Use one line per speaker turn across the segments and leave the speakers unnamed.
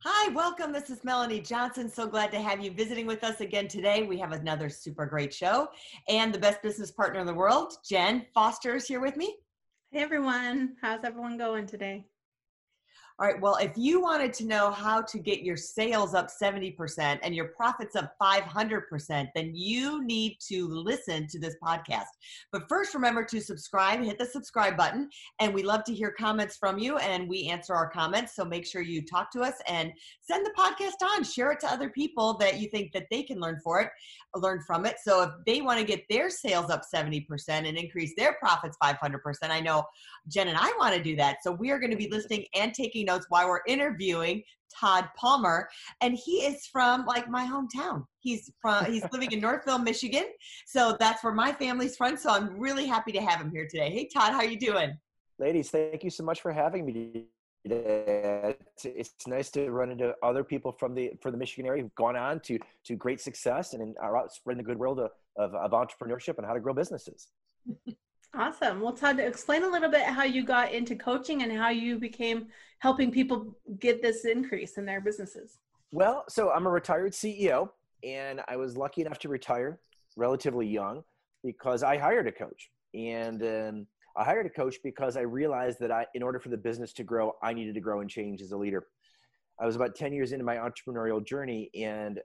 Hi, welcome. This is Melanie Johnson. So glad to have you visiting with us again today. We have another super great show and the best business partner in the world, Jen Foster, is here with me.
Hey everyone, how's everyone going today?
All right. Well, if you wanted to know how to get your sales up 70% and your profits up 500%, then you need to listen to this podcast. But first, remember to subscribe, hit the subscribe button. And we love to hear comments from you and we answer our comments. So make sure you talk to us and send the podcast on. Share it to other people that you think that they can learn for it, learn from it. So if they want to get their sales up 70% and increase their profits 500%, I know Jen and I want to do that. So we are going to be listening and taking notes why we're interviewing Todd Palmer, and he is from like my hometown. He's from he's living in Northville, Michigan, so that's where my family's from. So I'm really happy to have him here today. Hey, Todd, how you doing?
Ladies, thank you so much for having me today. It's, nice to run into other people from the for the Michigan area who've gone on to to great success and are out spreading the good world of, of, of entrepreneurship and how to grow businesses.
Awesome. Well, Todd, explain a little bit how you got into coaching and how you became helping people get this increase in their businesses.
Well, so I'm a retired CEO, and I was lucky enough to retire relatively young because I hired a coach. And um, I hired a coach because I realized that I, in order for the business to grow, I needed to grow and change as a leader. I was about 10 years into my entrepreneurial journey, and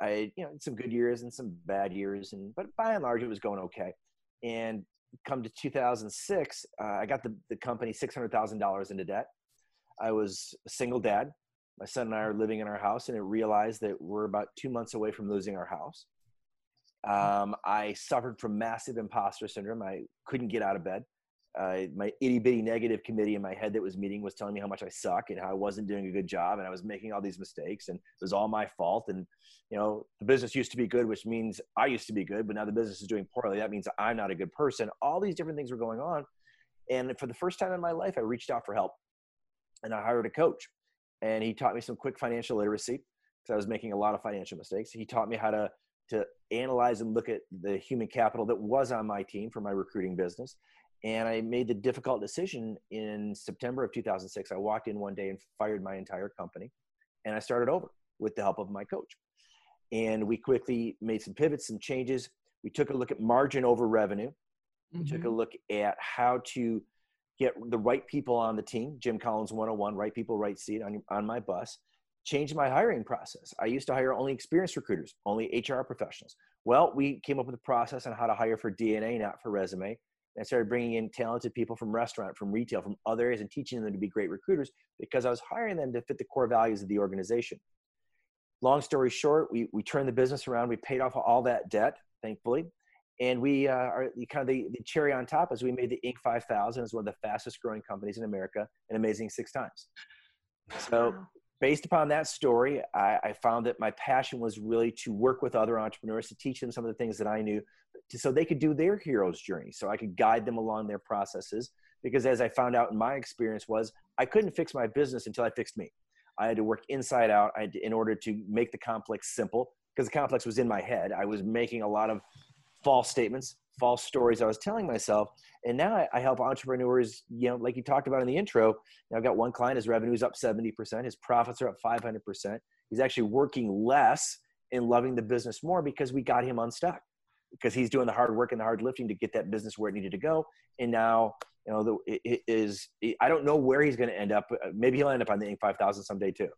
I, you know, some good years and some bad years, and but by and large, it was going okay. And come to 2006, uh, I got the, the company $600,000 into debt. I was a single dad. My son and I are living in our house, and I realized that we're about two months away from losing our house. Um, I suffered from massive imposter syndrome. I couldn't get out of bed. My itty bitty negative committee in my head that was meeting was telling me how much I suck and how I wasn't doing a good job and I was making all these mistakes and it was all my fault. And, you know, the business used to be good, which means I used to be good, but now the business is doing poorly. That means I'm not a good person. All these different things were going on. And for the first time in my life, I reached out for help and I hired a coach. And he taught me some quick financial literacy because I was making a lot of financial mistakes. He taught me how to to analyze and look at the human capital that was on my team for my recruiting business and I made the difficult decision in September of 2006. I walked in one day and fired my entire company, and I started over with the help of my coach. And we quickly made some pivots, some changes. We took a look at margin over revenue. We mm-hmm. took a mm-hmm. look at how to get the right people on the team. Jim Collins 101, right people, right seat on, on my bus. Changed my hiring process. I used to hire only experienced recruiters, only HR professionals. Well, we came up with a process on how to hire for DNA, not for resume. I started bringing in talented people from restaurant, from retail, from other areas, and teaching them to be great recruiters because I was hiring them to fit the core values of the organization. Long story short, we, we turned the business around. We paid off all that debt, thankfully. And we uh, are kind of the, the cherry on top as we made the Inc. 5000 as one of the fastest growing companies in America, an amazing six times. So, based upon that story, I, I, found that my passion was really to work with other entrepreneurs to teach them some of the things that I knew, to, so they could do their hero's journey so i could guide them along their processes because as i found out in my experience was i couldn't fix my business until i fixed me. I had to work inside out to, in order to make the complex simple because the complex was in my head i was making a lot of false statements false stories i was telling myself and now I, I help entrepreneurs you know like you talked about in the intro Now i've got one client his revenue is up 70% his profits are up 500% he's actually working less and loving the business more because we got him unstuck because he's doing the hard work and the hard lifting to get that business where it needed to go. And now, you know, the, it is, it, I don't know where he's going to end up. Maybe he'll end up on the Inc. 5000 someday too.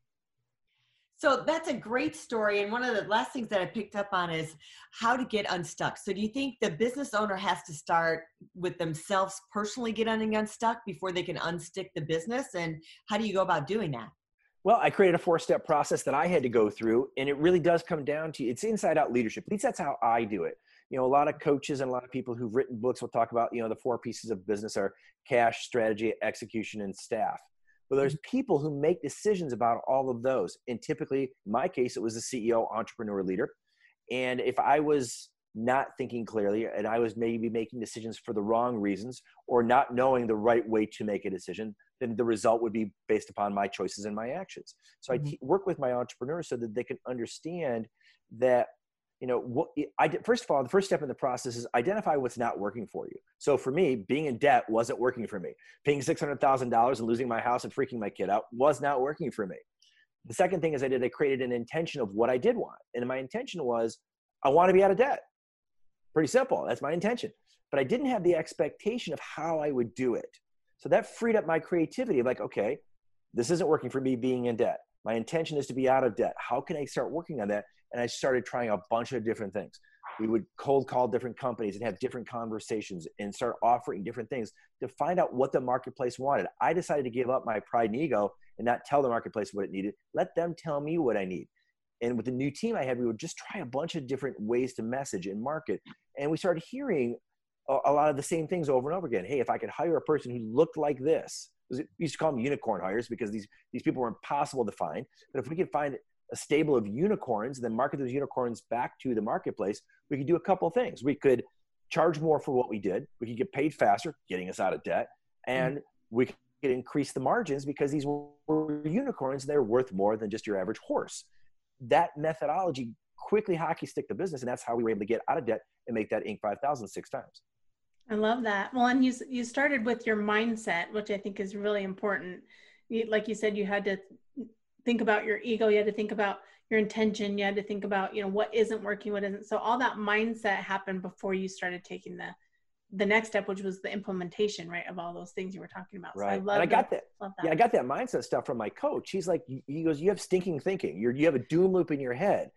So that's a great story. And one of the last things that I picked up on is how to get unstuck. So do you think the business owner has to start with themselves personally getting unstuck before they can unstick the business? And how do you go about doing that?
Well, I created a four step process that I had to go through. And it really does come down to it's inside out leadership. At least that's how I do it you know a lot of coaches and a lot of people who've written books will talk about you know the four pieces of business are cash strategy execution and staff but there's
Mm-hmm.
people who make decisions about all of those. And typically, in my case, it was the CEO, entrepreneur, leader. And if I was not thinking clearly and I was maybe making decisions for the wrong reasons or not knowing the right way to make a decision, then the result would be based upon my choices and my actions. So I
Mhm.
te- work with my entrepreneurs so that they can understand that you know what i did first of all the first step in the process is identify what's not working for you. So for me being in debt wasn't working for me. Paying $600000 and losing my house and freaking my kid out was not working for me. The second thing is i did i created an intention of what i did want and my intention was i want to be out of debt. Pretty simple that's my intention. But i didn't have the expectation of how i would do it. So that freed up my creativity like okay this isn't working for me being in debt. My intention is to be out of debt. How can i start working on that and I started trying a bunch of different things. We would cold call different companies and have different conversations and start offering different things to find out what the marketplace wanted. I decided to give up my pride and ego and not tell the marketplace what it needed. Let them tell me what I need. And with the new team I had, we would just try a bunch of different ways to message and market. And we started hearing a, lot of the same things over and over again. Hey, if I could hire a person who looked like this, we used to call them unicorn hires because these, these people were impossible to find. But if we could find a stable of unicorns and then market those unicorns back to the marketplace, we could do a couple of things. We could charge more for what we did. We could get paid faster, getting us out of debt, and mm-hmm. we could increase the margins because these were unicorns. They're worth more than just your average horse. That methodology quickly hockey stick the business, and that's how we were able to get out of debt and make that Inc. 5000 six times.
I love that. Well, and you you started with your mindset, which I think is really important. You, like you said, you had to think about your ego. You had to think about your intention. You had to think about you know what isn't working, what isn't. So all that mindset happened before you started taking the the next step, which was the implementation, right, of all those things you were talking about. So
Right.
I love
and I got that.
Love that.
Yeah, I got that mindset stuff from my coach. He's like, he goes, you have stinking thinking. You're, you have a doom loop in your head.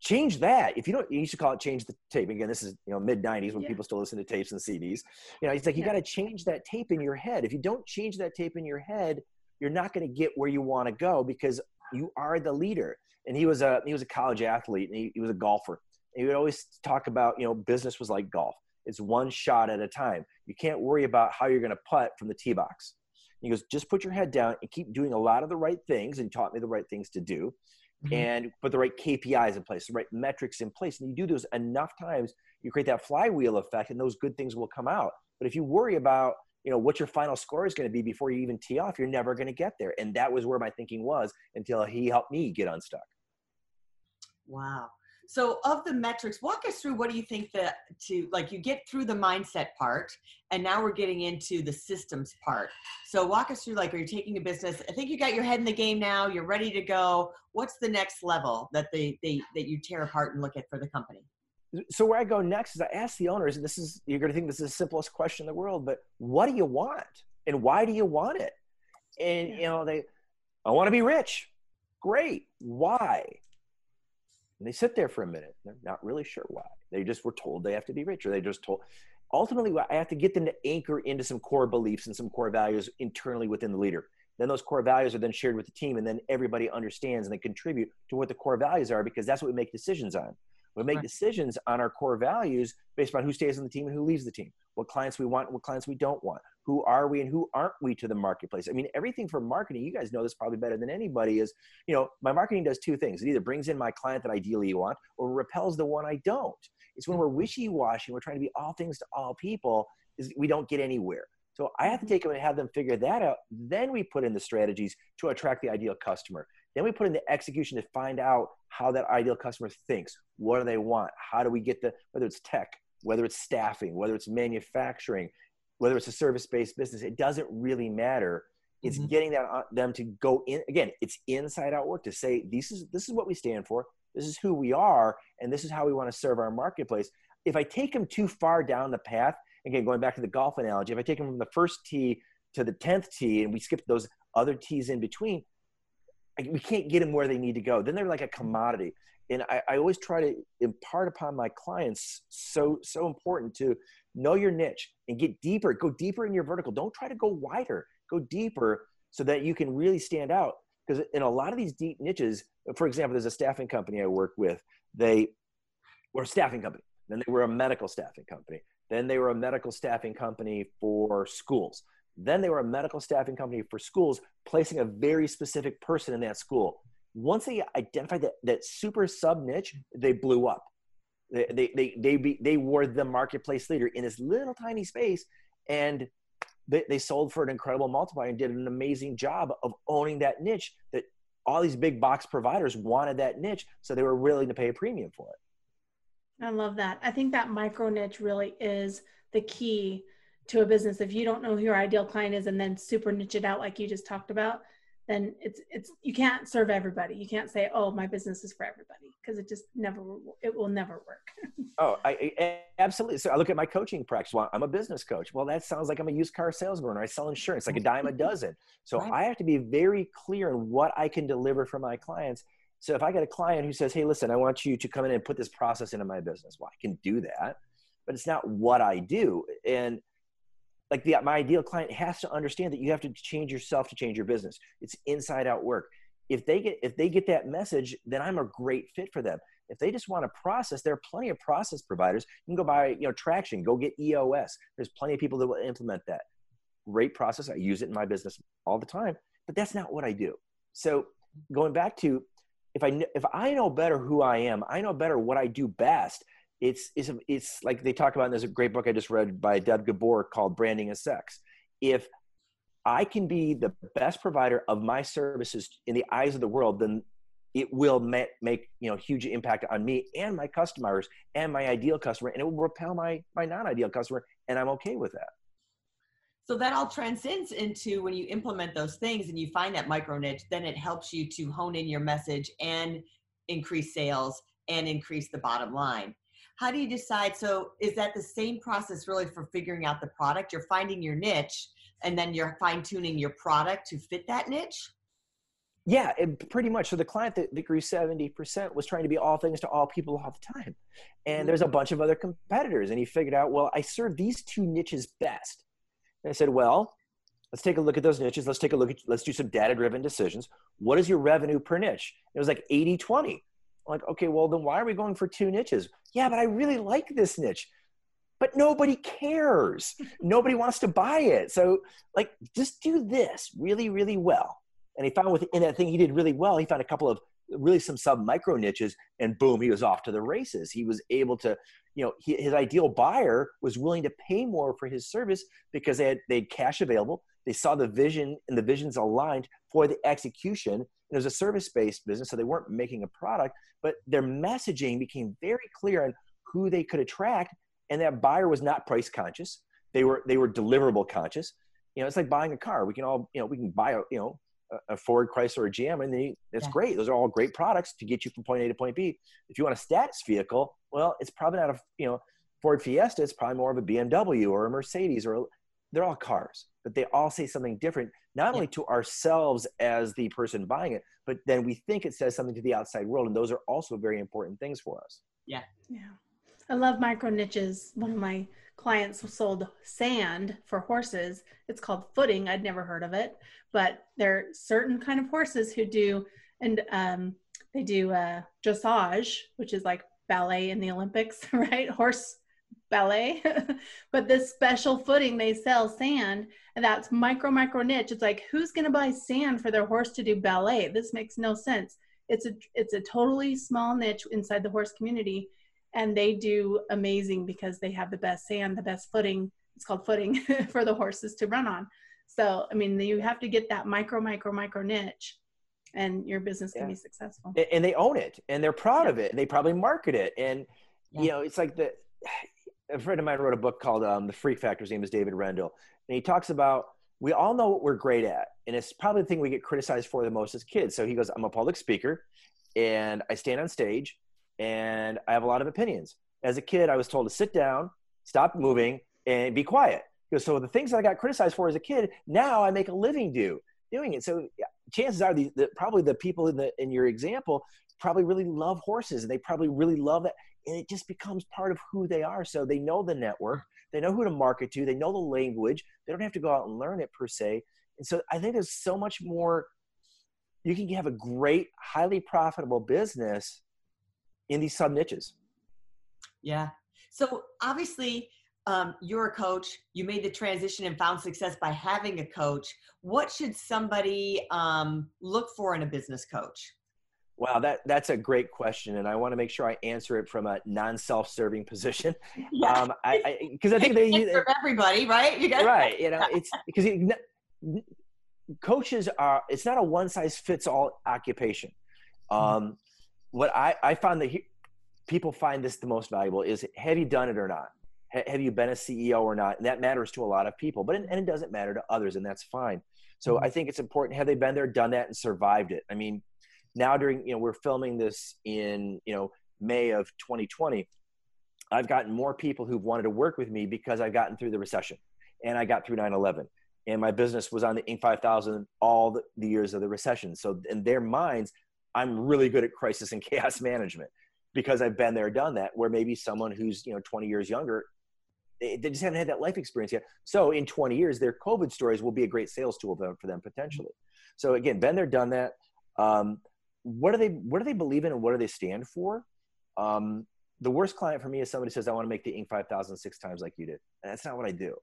Change that. If you don't, you should call it change the tape. Again, this is you know mid '90s when
Yeah.
people still listen to tapes and CDs. You know, he's like, you
Yeah.
got to change that tape in your head. If you don't change that tape in your head, you're not going to get where you want to go because you are the leader. And he was a he was a college athlete and he, he was a golfer. And he would always talk about you know business was like golf. It's one shot at a time. You can't worry about how you're going to putt from the tee box. He goes, just put your head down and keep doing a lot of the right things. And he taught me the right things to do
Mhm.
and put the right KPIs in place, the right metrics in place. And you do those enough times, you create that flywheel effect, and those good things will come out. But if you worry about, you know, what your final score is going to be before you even tee off, you're never going to get there. And that was where my thinking was until he helped me get unstuck.
Wow. So of the metrics, walk us through what do you think that to like you get through the mindset part and now we're getting into the systems part. So walk us through like are you taking a business? I think you got your head in the game now, you're ready to go. What's the next level that they, they that you tear apart and look at for the company?
So where I go next is I ask the owners, and this is you're going to think this is the simplest question in the world, but what do you want, and why do you want it? And
Yeah.
you know they, I want to be rich. Great. Why? And they sit there for a minute. They're not really sure why. They just were told they have to be rich, or they just told. Ultimately, I have to get them to anchor into some core beliefs and some core values internally within the leader. Then those core values are then shared with the team, and then everybody understands and they contribute to what the core values are because that's what we make decisions on. We make decisions on our core values based on who stays on the team and who leaves the team, what clients we want, what clients we don't want, who are we and who aren't we to the marketplace. I mean, everything from marketing, you guys know this probably better than anybody, is you know, my marketing does two things. It either brings in my client that ideally you want or repels the one I don't. It's when hmm. we're wishy-washy, we're trying to be all things to all people, is we don't get anywhere. So I have to take them and have them figure that out. Then we put in the strategies to attract the ideal customer. Then we put in the execution to find out how that ideal customer thinks. What do they want? How do we get the, whether it's tech, whether it's staffing, whether it's manufacturing, whether it's a service based business, it doesn't really matter. It's
Mhm.
getting that, uh, them to go in. Again, it's inside out work to say, this is, this is what we stand for. This is who we are. And this is how we want to serve our marketplace. If I take them too far down the path, again, going back to the golf analogy, if I take them from the first tee to the 10th tee and we skip those other tees in between, we can't get them where they need to go. Then they're like a mm-hmm. commodity. And I, I always try to impart upon my clients so so important to know your niche and get deeper. Go deeper in your vertical. Don't try to go wider. Go deeper so that you can really stand out. Because in a lot of these deep niches, for example, there's a staffing company I work with. They were a staffing company. Then they were a medical staffing company. Then they were a medical staffing company for schools. Then they were a medical staffing company for schools, placing a very specific person in that school. Once they identified that, that super sub niche, they blew up. They, they, they, they, be, they were the marketplace leader in this little tiny space. And they, they sold for an incredible multiplier and did an amazing job of owning that niche that all these big box providers wanted that niche. So they were willing to pay a premium for it.
I love that. I think that micro niche really is the key to a business. If you don't know who your ideal client is and then super niche it out like you just talked about, then it's it's you can't serve everybody. You can't say, "Oh, my business is for everybody," because it just never it will never work.
oh, I, I, absolutely. So I look at my coaching practice. Well, I'm a business coach. Well, that sounds like I'm a used car salesman or I sell insurance, like a dime a dozen. So right. I have to be very clear in what I can deliver for my clients. So if I get a client who says, "Hey, listen, I want you to come in and put this process into my business," well, I can do that, but it's not what I do. And like the my ideal client has to understand that you have to change yourself to change your business. It's inside out work. If they get if they get that message then i'm a great fit for them. If they just want to process there are plenty of process providers. You can go buy you know traction go get eos there's plenty of people that will implement that. Great process. I use it in my business all the time but that's not what i do. So going back to if i if i know better who i am i know better what i do best it's it's it's like they talk about. And there's a great book I just read by Deb Gabor called "Branding Is Sex." If I can be the best provider of my services in the eyes of the world, then it will make, make you know huge impact on me and my customers and my ideal customer, and it will repel my my non-ideal customer, and I'm okay with that.
So that all transcends into when you implement those things and you find that micro niche, then it helps you to hone in your message and increase sales and increase the bottom line how do you decide so is that the same process really for figuring out the product? You're finding your niche and then you're fine tuning your product to fit that niche?
Yeah it, pretty much. So the client that, that grew 70% was trying to be all things to all people all the time. And mm-hmm. there's a bunch of other competitors and he figured out well i serve these two niches best. And i said well let's take a look at those niches. Let's take a look at let's do some data driven decisions. What is your revenue per niche? It was like 80 20 like, okay, well, then why are we going for two niches? Yeah, but I really like this niche. But nobody cares. nobody wants to buy it. So, like, just do this really, really well. And he found within that thing he did really well, he found a couple of really some sub micro niches, and boom, he was off to the races. He was able to, you know, he, his ideal buyer was willing to pay more for his service because they had they had cash available. They saw the vision and the visions aligned for the execution it was a service-based business, so they weren't making a product, but their messaging became very clear on who they could attract, and that buyer was not price conscious. They were they were deliverable conscious. You know, it's like buying a car. We can all you know we can buy a you know a Ford, Chrysler, or GM, and they, that's yeah. great. Those are all great products to get you from point A to point B. If you want a status vehicle, well, it's probably not a you know Ford Fiesta. It's probably more of a BMW or a Mercedes, or a, they're all cars, but they all say something different not only to ourselves as the person buying it, but then we think it says something to the outside world. And those are also very important things for us.
Yeah.
Yeah. I love micro niches. One of my clients sold sand for horses. It's called footing. I'd never heard of it, but there are certain kind of horses who do, and um, they do uh, dressage, which is like ballet in the Olympics, right? Horse ballet but this special footing they sell sand and that's micro micro niche it's like who's going to buy sand for their horse to do ballet this makes no sense it's a it's a totally small niche inside the horse community and they do amazing because they have the best sand the best footing it's called footing for the horses to run on so i mean you have to get that micro micro micro niche and your business can yeah. be successful
and they own it and they're proud yeah. of it and they probably market it and yeah. you know it's like the a friend of mine wrote a book called um, The Freak Factor. His name is David Rendall. And he talks about we all know what we're great at. And it's probably the thing we get criticized for the most as kids. So he goes, I'm a public speaker and I stand on stage and I have a lot of opinions. As a kid, I was told to sit down, stop moving, and be quiet. So the things that I got criticized for as a kid, now I make a living do doing it. So chances are the, the probably the people in the in your example probably really love horses and they probably really love that and it just becomes part of who they are. So they know the network, they know who to market to, they know the language. They don't have to go out and learn it per se. And so I think there's so much more. You can have a great, highly profitable business in these sub niches.
Yeah. So obviously, um, you're a coach, you made the transition and found success by having a coach. What should somebody um, look for in a business coach?
Wow, that that's a great question, and I want to make sure I answer it from a non-self-serving position. Yeah. Um, I because I, I, think they
serve everybody, right?
You got right. You know, it's because it, coaches are. It's not a one-size-fits-all occupation. Mm-hmm. Um, what I I found that he, people find this the most valuable is have you done it or not? have you been a CEO or not? And that matters to a lot of people, but and it doesn't matter to others, and that's fine. So mm-hmm. I think it's important. Have they been there, done that, and survived it? I mean, now during you know we're filming this in you know May of 2020. I've gotten more people who've wanted to work with me because I've gotten through the recession and I got through 9/11 and my business was on the Inc. 5000 all the, years of the recession. So in their minds, I'm really good at crisis and chaos management because I've been there, done that. Where maybe someone who's you know 20 years younger, they, they just haven't had that life experience yet. So in 20 years, their COVID stories will be a great sales tool for them, for them potentially. So again, been there, done that. Um, what do they what do they believe in and what do they stand for? Um, the worst client for me is somebody says, "I want to make the Inc. 5000 six times like you did." And that's not what I do.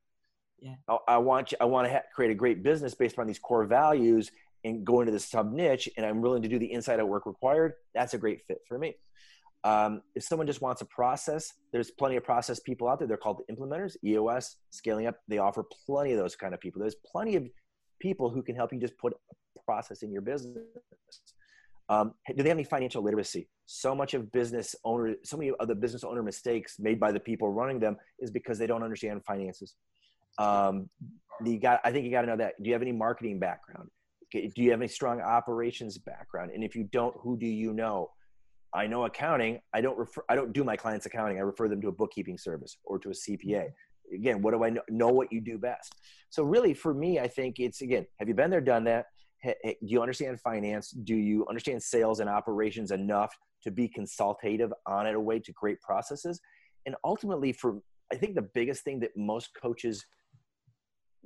Yeah. I, I want you, I want to ha- create a great business based on these core values and go into the sub niche, and I'm willing to do the inside out work required. That's a great fit for me. Um, if someone just wants a process, there's plenty of process people out there. They're called the implementers, EOS, scaling up. They offer plenty of those kind of people. There's plenty of people who can help you just put a process in your business. Um, do they have any financial literacy? So much of business owner, so many of the business owner mistakes made by the people running them is because they don't understand finances. Um, you got, I think you got to know that. Do you have any marketing background? Do you have any strong operations background? And if you don't, who do you know? I know accounting. I don't refer. I don't do my clients' accounting. I refer them to a bookkeeping service or to a CPA. Again, what do I know? Know what you do best. So really, for me, I think it's again. Have you been there, done that? Do you understand finance? Do you understand sales and operations enough to be consultative on it away to great processes? And ultimately, for I think the biggest thing that most coaches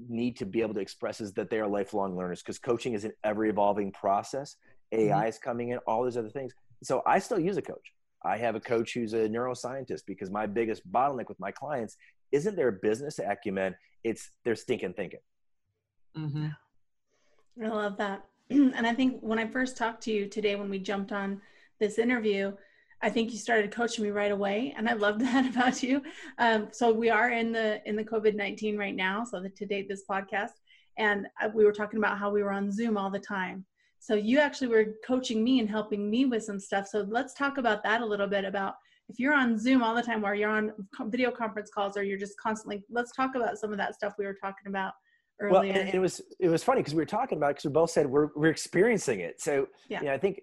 need to be able to express is that they are lifelong learners because coaching is an ever evolving process. AI mm-hmm. is coming in, all these other things. So I still use a coach. I have a coach who's a neuroscientist because my biggest bottleneck with my clients isn't their business acumen, it's their stinking thinking.
Mm-hmm. I love that. and I think when I first talked to you today, when we jumped on this interview, I think you started coaching me right away, and I love that about you. Um, so we are in the in the COVID nineteen right now, so to date this podcast, and we were talking about how we were on Zoom all the time. So you actually were coaching me and helping me with some stuff. So let's talk about that a little bit about if you're on Zoom all the time, or you're on video conference calls, or you're just constantly. Let's talk about some of that stuff we were talking about earlier. Well,
and, it was it was funny because we were talking about because we both said we're we're experiencing it. So yeah, you know, I think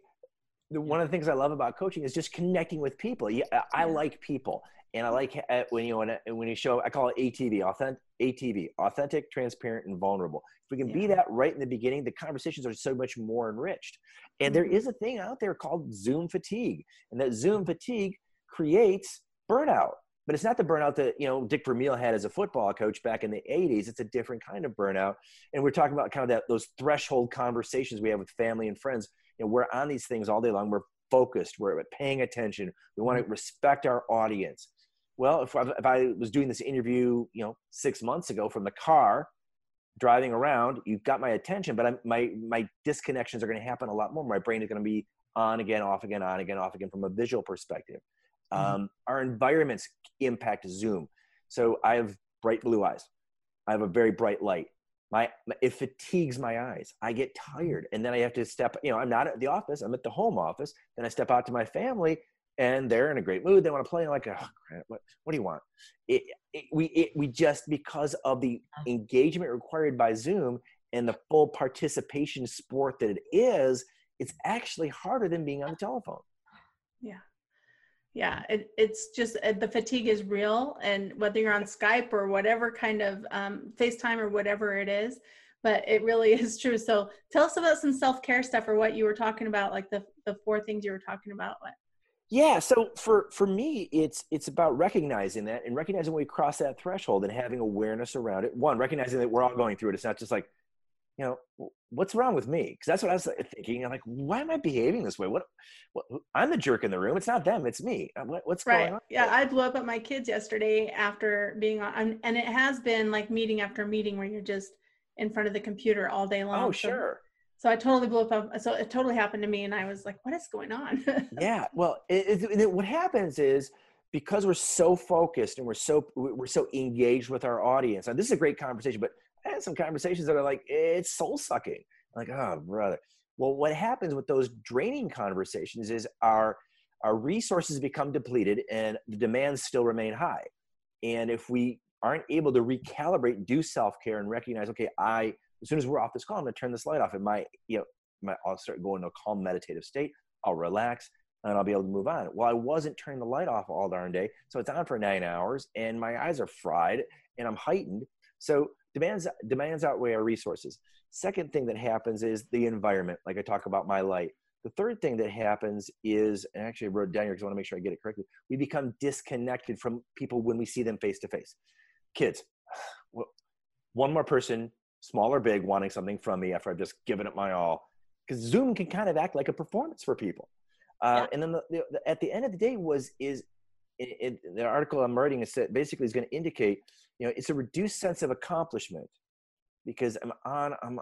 the, one of the things I love about coaching is just connecting with people. Yeah, I yeah. like people, and I like uh, when you when, when you show. I call it ATV, authentic, ATV, authentic, transparent, and vulnerable. If we can yeah. be that right in the beginning, the conversations are so much more enriched. And mm-hmm. there is a thing out there called Zoom fatigue, and that Zoom fatigue creates burnout but it's not the burnout that you know Dick Vermeil had as a football coach back in the 80s. It's a different kind of burnout, and we're talking about kind of that those threshold conversations we have with family and friends. You know, we're on these things all day long. We're focused. We're paying attention. We want to mm-hmm. respect our audience. Well, if I, if I was doing this interview, you know, six months ago from the car, driving around, you've got my attention, but I'm, my my disconnections are going to happen a lot more. My brain is going to be on again, off again, on again, off again from a visual perspective. Mm-hmm. Um, our environments impact Zoom. So I have bright blue eyes. I have a very bright light. My it fatigues my eyes. I get tired, and then I have to step. You know, I'm not at the office. I'm at the home office. Then I step out to my family, and they're in a great mood. They want to play. I'm like, oh, crap, what, what do you want? It, it, we it, we just because of the engagement required by Zoom and the full participation sport that it is, it's actually harder than being on the telephone.
Yeah yeah it, it's just uh, the fatigue is real and whether you're on skype or whatever kind of um, facetime or whatever it is but it really is true. So tell us about some self-care stuff or what you were talking about like the, the four things you were talking about
yeah so for for me it's it's about recognizing that and recognizing when we cross that threshold and having awareness around it. One recognizing that we're all going through it. It's not just like you know, what's wrong with me? Because that's what I was thinking. I'm like, why am I behaving this way? What, what? I'm the jerk in the room. It's not them. It's me. Uh, what, what's right. going on?
Yeah, I blew up at my kids yesterday after being on, and it has been like meeting after meeting where you're just in front of the computer all day long.
Oh, sure.
So, so I totally blew up. So it totally happened to me, and I was like, "What is going on?"
yeah. Well, it, it, it, what happens is because we're so focused and we're so we're so engaged with our audience. And this is a great conversation, but Had some conversations that are like, it's soul sucking. Like, oh, brother. Well, what happens with those draining conversations is our our resources become depleted and the demands still remain high. And if we aren't able to recalibrate, do self care, and recognize, okay, I as soon as we're off this call, I'm gonna turn this light off. It might, you know, might, I'll start going to a calm meditative state. I'll relax and I'll be able to move on. Well, I wasn't turning the light off all darn day, so it's on for nine hours, and my eyes are fried and I'm heightened. So demands demands outweigh our resources. Second thing that happens is the environment like i talk about my light. The third thing that happens is and actually i wrote down here because i want to make sure i get it correctly we become disconnected from people when we see them face to face kids one more person small or big wanting something from me after i've just given it my all. Because zoom can kind of act like a performance for people. Uh, yeah. and then the, the, the, at the end of the day was is it, it, the article i'm writing is basically is going to indicate you know it's a reduced sense of accomplishment because i'm on i'm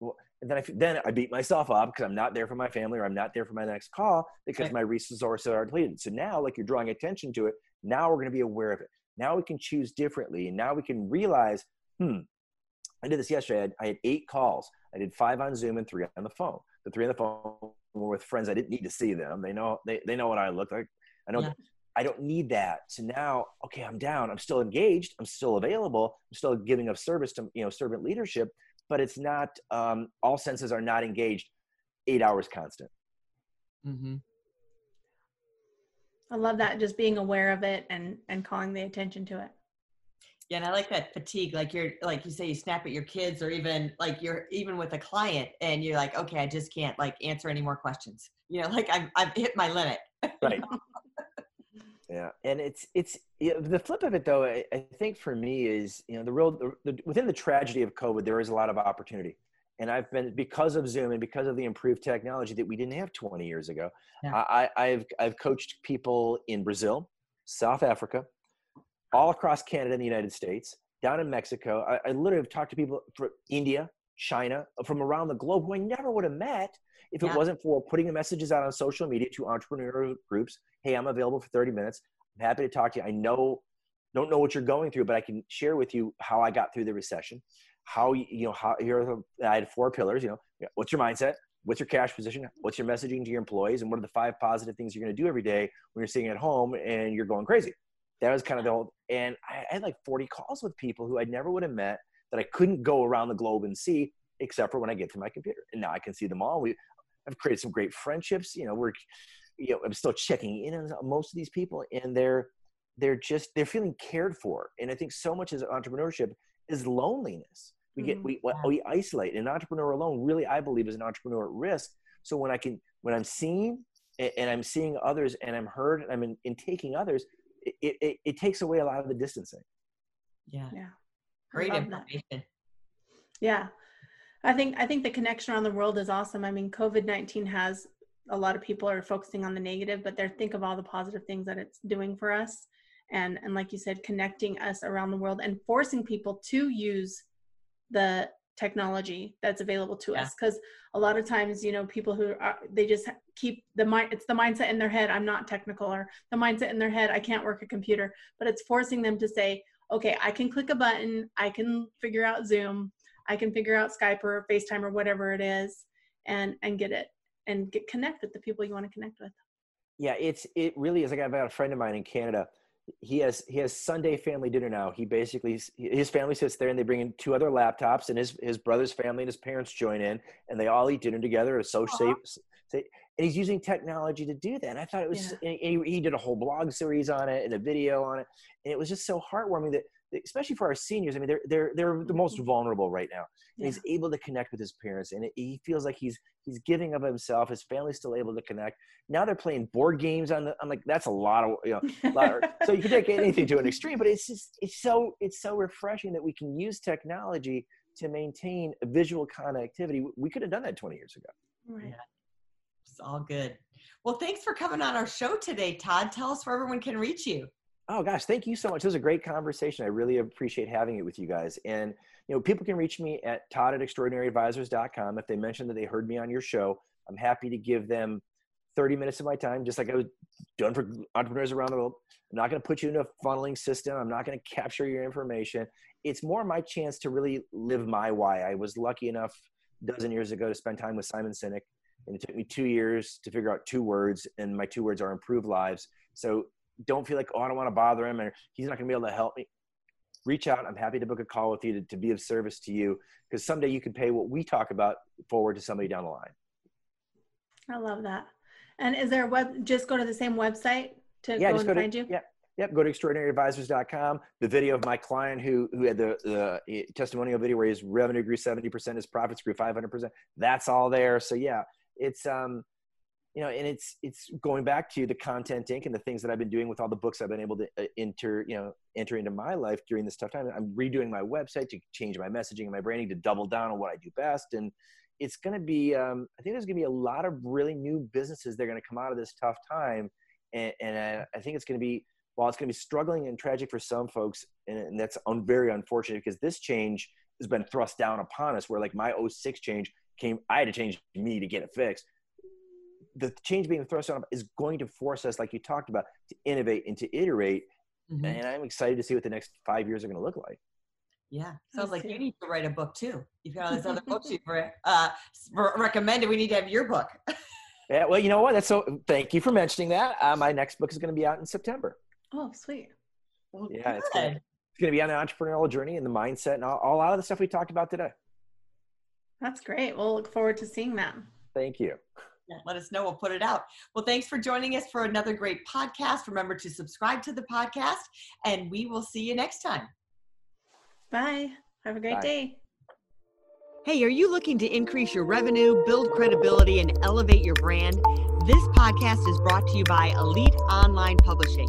well, and then I then I beat myself up because I'm not there for my family or I'm not there for my next call because right. my resources are depleted. So now, like you're drawing attention to it, now we're going to be aware of it. Now we can choose differently, and now we can realize, hmm, I did this yesterday. I had, I had eight calls. I did five on Zoom and three on the phone. The three on the phone were with friends I didn't need to see them. They know they they know what I look like. I know yeah. I don't need that. So now, okay, I'm down. I'm still engaged. I'm still available. I'm still giving of service to you know servant leadership, but it's not. Um, all senses are not engaged. Eight hours constant.
Mm-hmm. I love that. Just being aware of it and and calling the attention to it.
Yeah, and I like that fatigue. Like you're like you say, you snap at your kids, or even like you're even with a client, and you're like, okay, I just can't like answer any more questions. You know, like I've I've hit my limit.
Right. Yeah. And it's it's you know, the flip of it though I, I, think for me is you know the real the, the, within the tragedy of covid there is a lot of opportunity. And i've been because of zoom and because of the improved technology that we didn't have 20 years ago yeah. I, i've i've coached people in brazil south africa all across canada and the united states down in mexico. I, I literally have talked to people from india china uh, from around the globe who i never would have met if yeah. it wasn't for putting the messages out on social media to entrepreneurial groups hey i'm available for 30 minutes. I'm happy to talk to you. I know don't know what you're going through but i can share with you how i got through the recession how you know how here are the, i had four pillars you know what's your mindset? What's your cash position? What's your messaging to your employees? And what are the five positive things you're going to do every day when you're sitting at home and you're going crazy? That was kind of the whole and i had like 40 calls with people who i never would have met that i couldn't go around the globe and see except for when i get to my computer and now i can see them all we I've created some great friendships. You know, we're, you know, I'm still checking in on most of these people, and they're they're just they're feeling cared for. And I think so much as entrepreneurship is loneliness. We get we mm-hmm. we isolate. An entrepreneur alone, really, I believe, is an entrepreneur at risk. So when I can when I'm seen and I'm seeing others and I'm heard and I'm in, in taking others, it, it, it takes away a lot of the distancing.
Yeah. Yeah. Great information. That.
Yeah. I think I think the connection around the world is awesome. I mean, COVID nineteen has a lot of people are focusing on the negative, but they're think of all the positive things that it's doing for us, and and like you said, connecting us around the world and forcing people to use the technology that's available to yeah. us because a lot of times you know people who are they just keep the mind it's the mindset in their head i'm not technical or the mindset in their head i can't work a computer but it's forcing them to say okay i can click a button i can figure out zoom I can figure out Skype or FaceTime or whatever it is and and get it and get connect with the people you want to connect with.
Yeah, it's it really is like I've got a friend of mine in Canada. He has he has Sunday family dinner now. He basically his family sits there and they bring in two other laptops and his his brother's family and his parents join in and they all eat dinner together. It's so safe. And he's using technology to do that. And I thought it was. Yeah. He, he did a whole blog series on it and a video on it, and it was just so heartwarming that especially for our seniors. I mean, they're they're they're the most mm-hmm. vulnerable right now. Yeah. He's able to connect with his parents, and it, he feels like he's he's giving of himself. His family's still able to connect. Now they're playing board games on the. I'm like, that's a lot of you know. Lot of, so you can take anything to an extreme, but it's just it's so it's so refreshing that we can use technology to maintain visual connectivity. We could have done that 20 years ago.
Right.
Yeah. All good. Well, thanks for coming on our show today, Todd. Tell us where everyone can reach you.
Oh gosh, thank you so much. This was a great conversation. I really appreciate having it with you guys. And you know, people can reach me at Todd at extraordinaryadvisors.com. If they mention that they heard me on your show, I'm happy to give them 30 minutes of my time, just like I was done for entrepreneurs around the world. I'm not going to put you in a funneling system. I'm not going to capture your information. It's more my chance to really live my why. I was lucky enough a dozen years ago to spend time with Simon Sinek, and it took me two years to figure out two words, and my two words are improve lives. So don't feel like, oh, I don't want to bother him, or he's not going to be able to help me. Reach out. I'm happy to book a call with you to, to be of service to you because someday you can pay what we talk about forward to somebody down the line.
I love that. And is there a web, just go to the same website to
yeah,
go
just
and
go to,
find you?
Yeah, Yep, go to extraordinaryadvisors.com. The video of my client who who had the, the eh, testimonial video where his revenue grew 70%, his profits grew 500%. That's all there. So yeah, it's um you know, and it's it's going back to the content Inc. and the things that I've been doing with all the books I've been able to uh, enter, you know, enter into my life during this tough time. I'm redoing my website to change my messaging and my branding to double down on what I do best. And it's going to be, um, I think there's going to be a lot of really new businesses that are going to come out of this tough time. And, and I think it's going to be, while it's going to be struggling and tragic for some folks, and, and that's un, very unfortunate because this change has been thrust down upon us where like my 06 change came, I had to change me to get it fixed the change being thrust on is going to force us, like you talked about, to innovate and to iterate. Mm-hmm. And I'm excited to see what the next five years are going to look like.
Yeah, sounds like you need to write a book too. You've got all these other books you've uh, recommended. We need to have your book.
yeah, well, you know what? That's so. Thank you for mentioning that. Uh, my next book is going to be out in September.
Oh, sweet.
Well, yeah, it's going, to, it's going to be on the entrepreneurial journey and the mindset and all, all out of the stuff we talked about today.
That's great. We'll look forward to seeing that.
Thank you
let us know. We'll put it out. Well, thanks for joining us for another great podcast. Remember to subscribe to the podcast, and we will see you next time.
Bye. Have a great Bye. day.
Hey, are you looking to increase your revenue, build credibility, and elevate your brand? This podcast is brought to you by Elite Online Publishing,